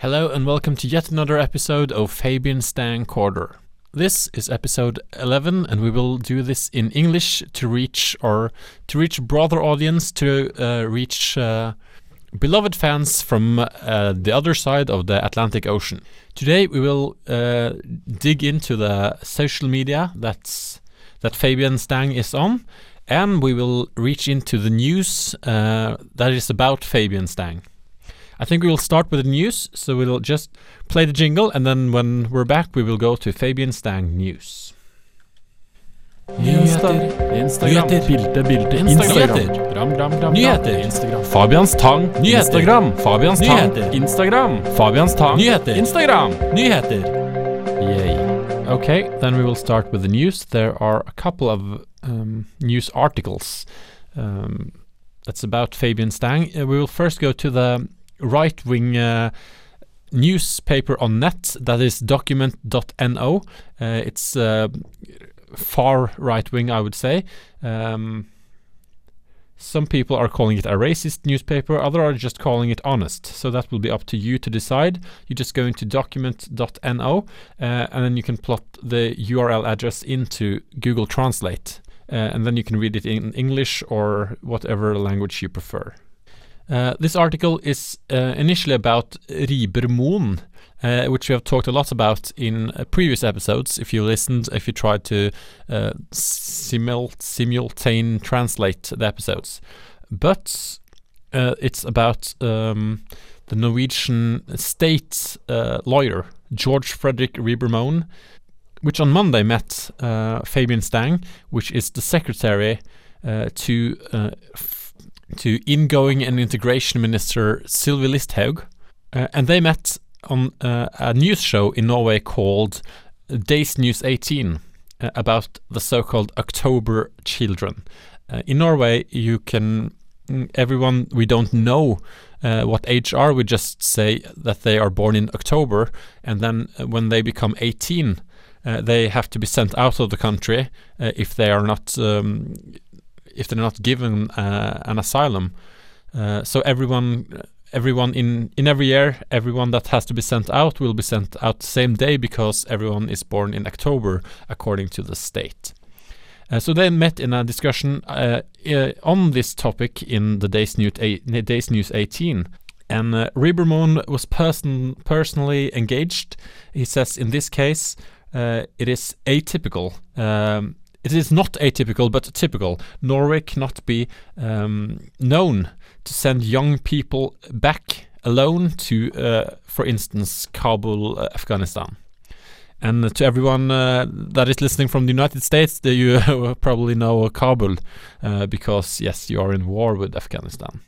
Hello and welcome to yet another episode of Fabian Stang Quarter. This is episode 11 and we will do this in English to reach or to reach broader audience to uh, reach uh, beloved fans from uh, the other side of the Atlantic Ocean. Today we will uh, dig into the social media that's that Fabian Stang is on and we will reach into the news uh, that is about Fabian Stang. I think we will start with the news, so we'll just play the jingle, and then when we're back, we will go to Fabian Stang News. Nyheter, Instagram, Nyheter. bilde, bilde, Instagram. Instagram, gram, gram, gram, Nyheter. Instagram, Fabian Stang Nyheter. Instagram. Fabian Stang Nyheter. Instagram. Fabian Stang Nyheter. Instagram. Nyheter. Yay. Okay, then we will start with the news. There are a couple of um, news articles um, that's about Fabian Stang. Uh, we will first go to the right wing uh, newspaper on net that is document.no. Uh, it's uh, far right wing, I would say. Um, some people are calling it a racist newspaper, others are just calling it honest. So that will be up to you to decide. You just go into document.no uh, and then you can plot the URL address into Google Translate. Uh, and then you can read it in English or whatever language you prefer. Uh, this article is uh, initially about Rieber-Mohn, uh, which we have talked a lot about in uh, previous episodes. If you listened, if you tried to uh, simul- simultane translate the episodes, but it's about um, the Norwegian state lawyer George Frederick Rieber-Mohn, which on Monday met Fabian Stang, which is the secretary to to ingoing and integration minister Sylvi Listhaug, uh, and they met on uh, a news show in Norway called Days News 18 uh, about the so-called October children. Uh, in Norway, you can mm, everyone we don't know uh, what age are. We just say that they are born in October, and then uh, when they become 18, uh, they have to be sent out of the country if they are not um, if they're not given uh, an asylum. Uh, so everyone, everyone in in every year, everyone that has to be sent out will be sent out the same day because everyone is born in October according to the state. Uh, so they met in a discussion uh, uh, on this topic in the Days News, Days News 18. And uh, Rieber-Mohn was person personally engaged. He says in this case, uh, it is atypical. Um, it is not atypical, but typical. Norway cannot be um, known to send young people back alone to, uh, for instance, Kabul, uh, Afghanistan. And to everyone uh, that is listening from the United States, that you probably know Kabul, uh, because yes, you are in war with Afghanistan.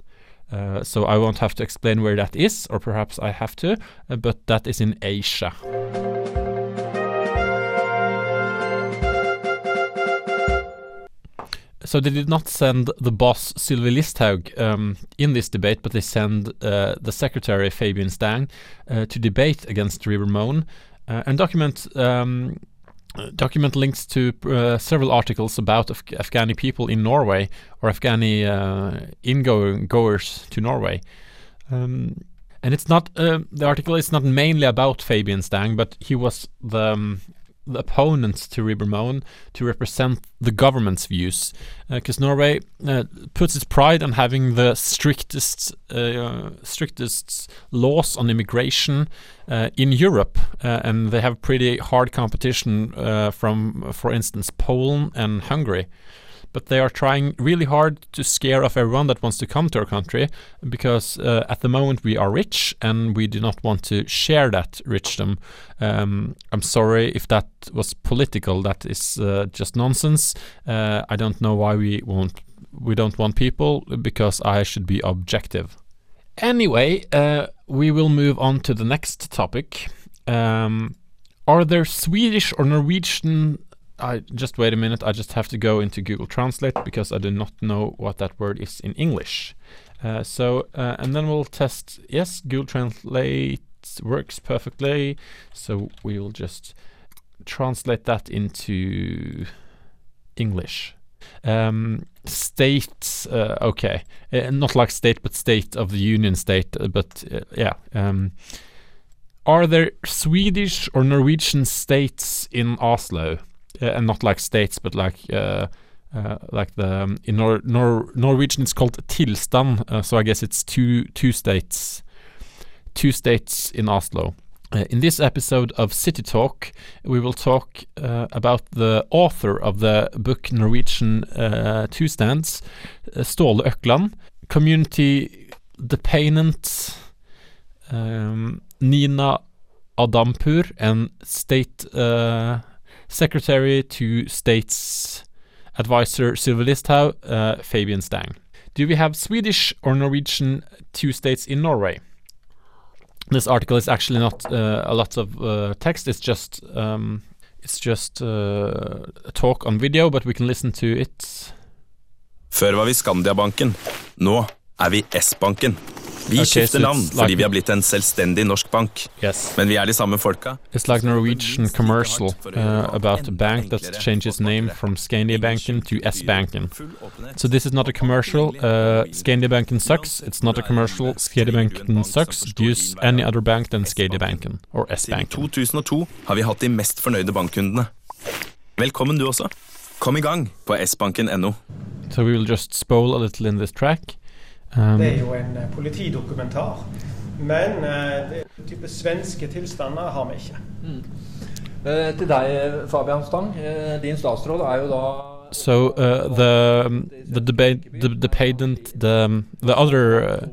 Uh, so I won't have to explain where that is, or perhaps I have to, uh, but that is in Asia. So they did not send the boss Sylvi Listhaug um, in this debate, but they send uh, the secretary Fabian Stang uh, to debate against Rieber-Mohn uh, and document um, document links to uh, several articles about Af- Afghani people in Norway or Afghani uh, ingoing goers to Norway. Um, and it's not uh, the article is not mainly about Fabian Stang, but he was the um, the opponent to Rieber-Mohn to represent the government's views, because Norway uh, puts its pride on having the strictest uh, strictest laws on immigration uh, in Europe, uh, and they have pretty hard competition uh, from, for instance, Poland and Hungary. But they are trying really hard to scare off everyone that wants to come to our country because uh, at the moment we are rich and we do not want to share that richdom. Um, I'm sorry if that was political. That is uh, just nonsense. Uh, I don't know why we won't. We don't want people because I should be objective. Anyway, uh, we will move on to the next topic. Um, are there Swedish or Norwegian? I just wait a minute. I just have to go into Google Translate because I do not know what that word is in English. Uh, so, uh, and then we'll test. Yes, Google Translate works perfectly. So we will just translate that into English. Um, state, uh, okay, uh, not like state, but state of the union state. uh, But uh, yeah, um, are there Swedish or Norwegian states in Oslo, and not like states, but like uh, uh, like the um, in Nor- Nor- Norwegian it's called tilstand, uh, so I guess it's two two states, two states in Oslo. Uh, in this episode of City Talk, we will talk uh, about the author of the book Norwegian uh, Two Stands, uh, Ståle Økland, community dependent um, Nina Adampur, and state uh, secretary to states advisor Sylvi uh, Fabian Stang. Do we have Swedish or Norwegian two states in Norway? This article is actually not uh, a lot of uh, text. It's just um, it's just uh, a talk on video, but we can listen to it. Før var vi Skandiabanken. Nå er vi S-banken. Vi okay, skifter so navn fordi like- vi har blitt en selvstendig norsk bank. Yes. Men vi er de samme folka. It's like Norwegian commercial uh, about a bank that changes name from Scandiabanken to S Banken. So this is not a commercial. Uh, Scandiabanken sucks. It's not a commercial. Scandiabanken sucks. Use any other bank than Scandiabanken or S Siden Banken. 2002 har vi hatt de mest fornøyde bankkundene. Velkommen du også. Kom i gang på sbanken.no. So we will just spoil a little in this track. Um, Det er jo en eh, politidokumentar. Men eh, det type svenske tilstander har vi ikke. Eh, til deg, Fabian Stang. Din statsråd er jo da so uh, the um, the debate, the dependent, the um, the other. Uh,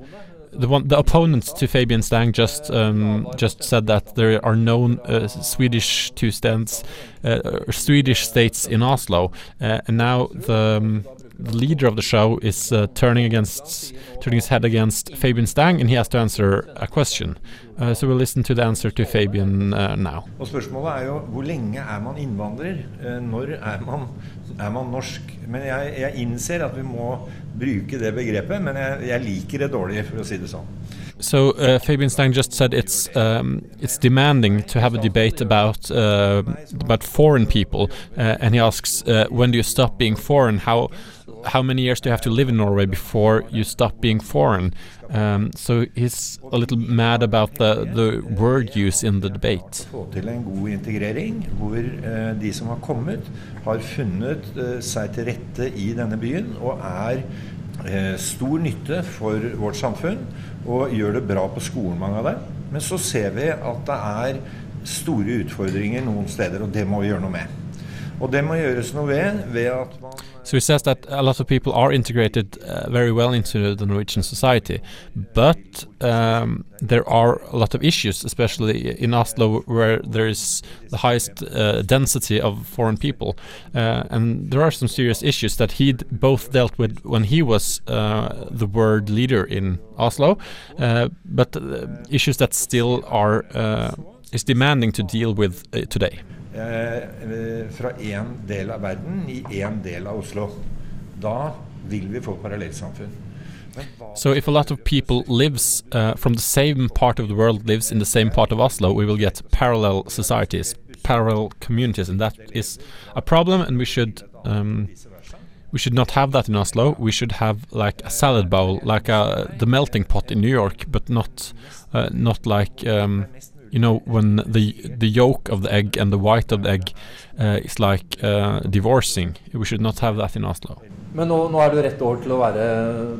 the one, the opponents to Fabian Stang just um, just said that there are no uh, Swedish two stands, uh, Swedish states in Oslo, uh, and now the, um, the leader of the show is uh, turning against turning his head against Fabian Stang, and he has to answer a question. Uh, so we'll listen to the answer to Fabian uh, now. Og spørsmålet er jo hvor lenge er man innvandrer? Eh, Når er man, er man norsk? Men jeg, jeg innser at vi må bruke det begrepet, men jeg, jeg liker det dårlig, for å si det sånn. So uh, Fabian Stang just said it's um, it's demanding to have a debate about uh, about foreign people, uh, and he asks uh, when do you stop being foreign? How how many years do you have to live in Norway before you stop being foreign? Um, so he's a little mad about the the word use in the debate. Få til en god integrering hvor eh, de som har kommet, har funnet eh, seg til rette i denne byen og er eh, stor nytte for vårt samfunn og gjør det bra på skolen, mange av dem. Men så ser vi at det er store utfordringer noen steder, og det må vi gjøre noe med. So he says that a lot of people are integrated uh, very well into the Norwegian society, but um, there are a lot of issues, especially in Oslo, where there is the highest uh, density of foreign people, uh, and there are some serious issues that he both dealt with when he was uh, the world leader in Oslo, uh, but uh, issues that still are is demanding to deal with today. Eh, fra én del av verden i én del av Oslo. Da vil vi få parallellsamfunn. So if a lot of people lives uh, from the same part of the world lives in the same part of Oslo, we will get parallel societies, parallel communities, and that is a problem. And we should um, we should not have that in Oslo. We should have like a salad bowl, like a, the melting pot in New York, but not uh, not like um, you know when the the yolk of the egg and the white of the egg uh, is like uh, divorcing. We should not have that in Oslo. Men nå, nå er du rett over til å være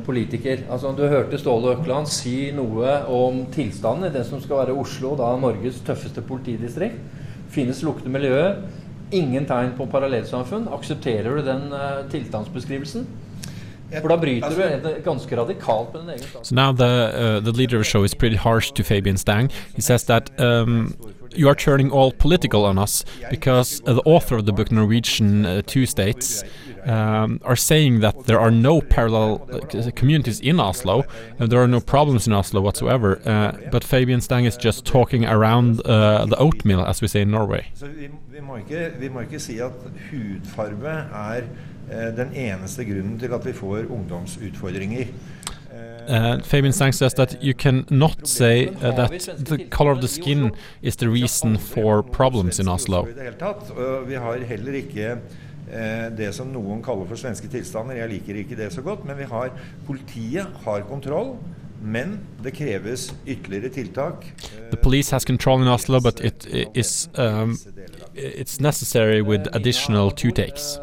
politiker. Altså, du hørte Ståle Økland si noe om tilstanden i det som skal være Oslo, da Norges tøffeste politidistrikt. Finnes lukkede miljøer. Ingen tegn på parallellsamfunn. Aksepterer du den uh, tilstandsbeskrivelsen? So now the uh, the leader of the show is pretty harsh to Fabian Stang. He says that um, you are turning all political on us because uh, the author of the book Norwegian uh, Two States um, are saying that there are no parallel uh, communities in Oslo and there are no problems in Oslo whatsoever. Uh, but Fabian Stang is just talking around uh, the oatmeal, as we say in Norway. Så vi, vi, må ikke, vi må ikke si at hudfarge er den eneste grunnen til at vi får ungdomsutfordringer. Eh, Uh, Fabian Stang says that you cannot say uh, that the color of the skin is the reason for problems in Oslo. Vi har heller ikke eh, det som noen kaller for svenske tilstander. Jeg liker ikke det så godt, men vi har politiet har kontroll. Men det kreves ytterligere tiltak. The police has control in Oslo, but it is um, it's necessary with additional two takes.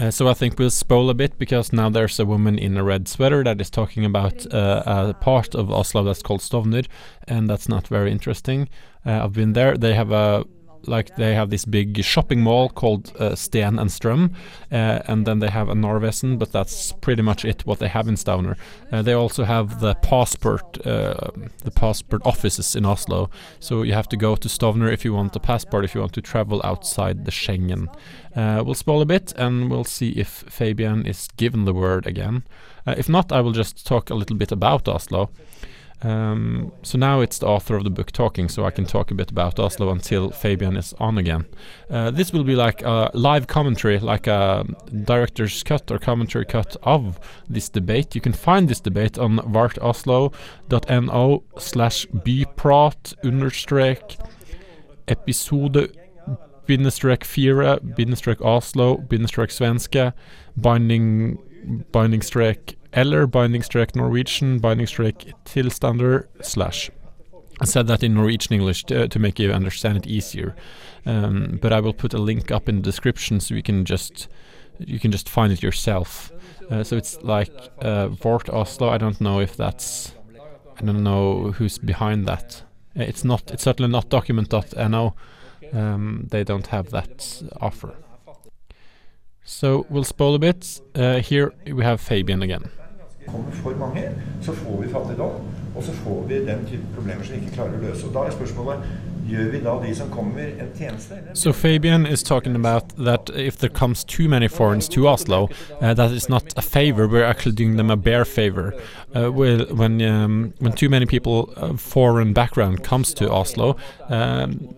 Uh, so I think we'll spoil a bit because now there's a woman in a red sweater that is talking about uh, a part of Oslo that's called Stovner, and that's not very interesting. Uh, I've been there. They have a like they have this big shopping mall called uh, Steen and Strøm, uh, and then they have a Narvesen, but that's pretty much it. What they have in Stavanger. Uh, they also have the passport, uh, the passport offices in Oslo. So you have to go to Stovner if you want a passport, if you want to travel outside the Schengen. Uh, we'll spoil a bit, and we'll see if Fabian is given the word again. Uh, if not, I will just talk a little bit about Oslo. Um, so now it's the author of the book talking, so I can talk a bit about Oslo until Fabian is on again. Uh, this will be like a live commentary, like a director's cut or commentary cut of this debate. You can find this debate on vartoslo.no slash byprat understrek episode bindestrek fire bindestrek Oslo bindestrek svenske binding binding eller binding strek Norwegian binding strek tilstander slash. I said that in Norwegian English to, to make you understand it easier, um, but I will put a link up in the description so you can just you can just find it yourself. Uh, so it's like uh, Vårt Oslo. I don't know if that's I don't know who's behind that. Uh, It's not. It's certainly not document.no. Um, they don't have that offer. So we'll spoil a bit. Uh, here we have Fabian again. Kommer for mange, så får vi fattigdom, og så får vi den type problemer som vi ikke klarer å løse. Og da er spørsmålet? So Fabian is talking about that if there comes too many foreigners to Oslo, uh, that is not a favor. We're actually doing them a bare favor. Uh, when um, when too many people of foreign background comes to Oslo, um,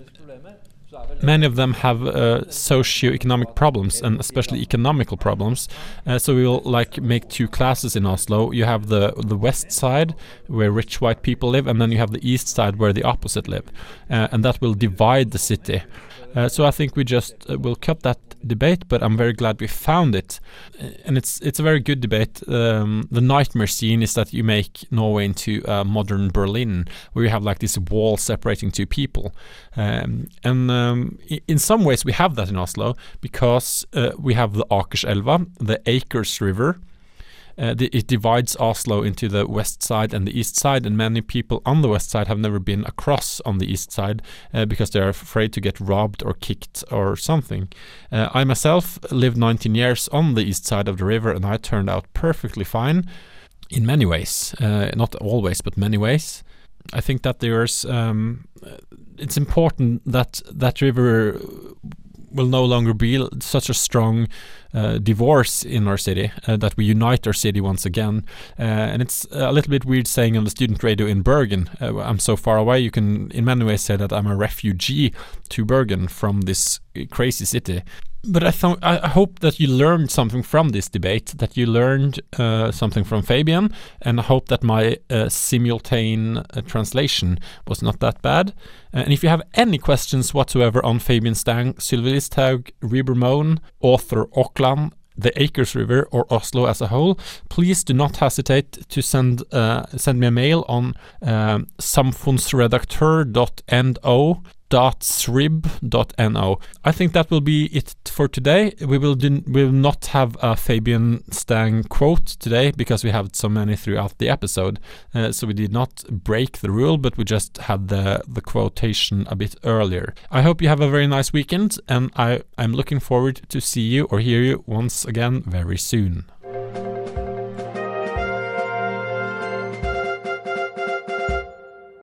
many of them have uh, socio-economic problems and especially economical problems. Uh, so we will like make two classes in Oslo. You have the the west side where rich white people live, and then you have the east side where the opposite live, uh, and that will divide the city. Uh, so I think we just uh, will cut that debate, but I'm very glad we found it, Uh, and it's it's a very good debate. Um, the nightmare scene is that you make Norway into a modern Berlin, where you have like this wall separating two people, um, and um, in some ways we have that in Oslo because uh, we have the Akerselva, the Akers River. Uh, the, it divides Oslo into the west side and the east side, and many people on the west side have never been across on the east side uh, because they are afraid to get robbed or kicked or something. Uh, I myself lived 19 years on the east side of the river, and I turned out perfectly fine in many ways. Uh, not always, but many ways. I think that there's um, it's important that that river will no longer be such a strong uh, divorce in our city, uh, that we unite our city once again. Uh, and it's a little bit weird saying on the student radio in Bergen, uh, I'm so far away, you can in many ways say that I'm a refugee to Bergen from this uh, crazy city. But I, th- I hope that you learned something from this debate, that you learned uh, something from Fabian, and I hope that my uh, uh, translation was not that bad. And if you have any questions whatsoever on Fabian Stang, Sylvi Listhaug, Rieber-Mohn, author Økland, the Akers River, or Oslo as a whole, please do not hesitate to send uh, send me a mail on um, srib.no. I think that will be it for today. We will do, we will not have a Fabian Stang quote today because we have so many throughout the episode. Uh, so we did not break the rule, but we just had the the quotation a bit earlier. I hope you have a very nice weekend, and I I'm looking forward to see you or hear you once again very soon.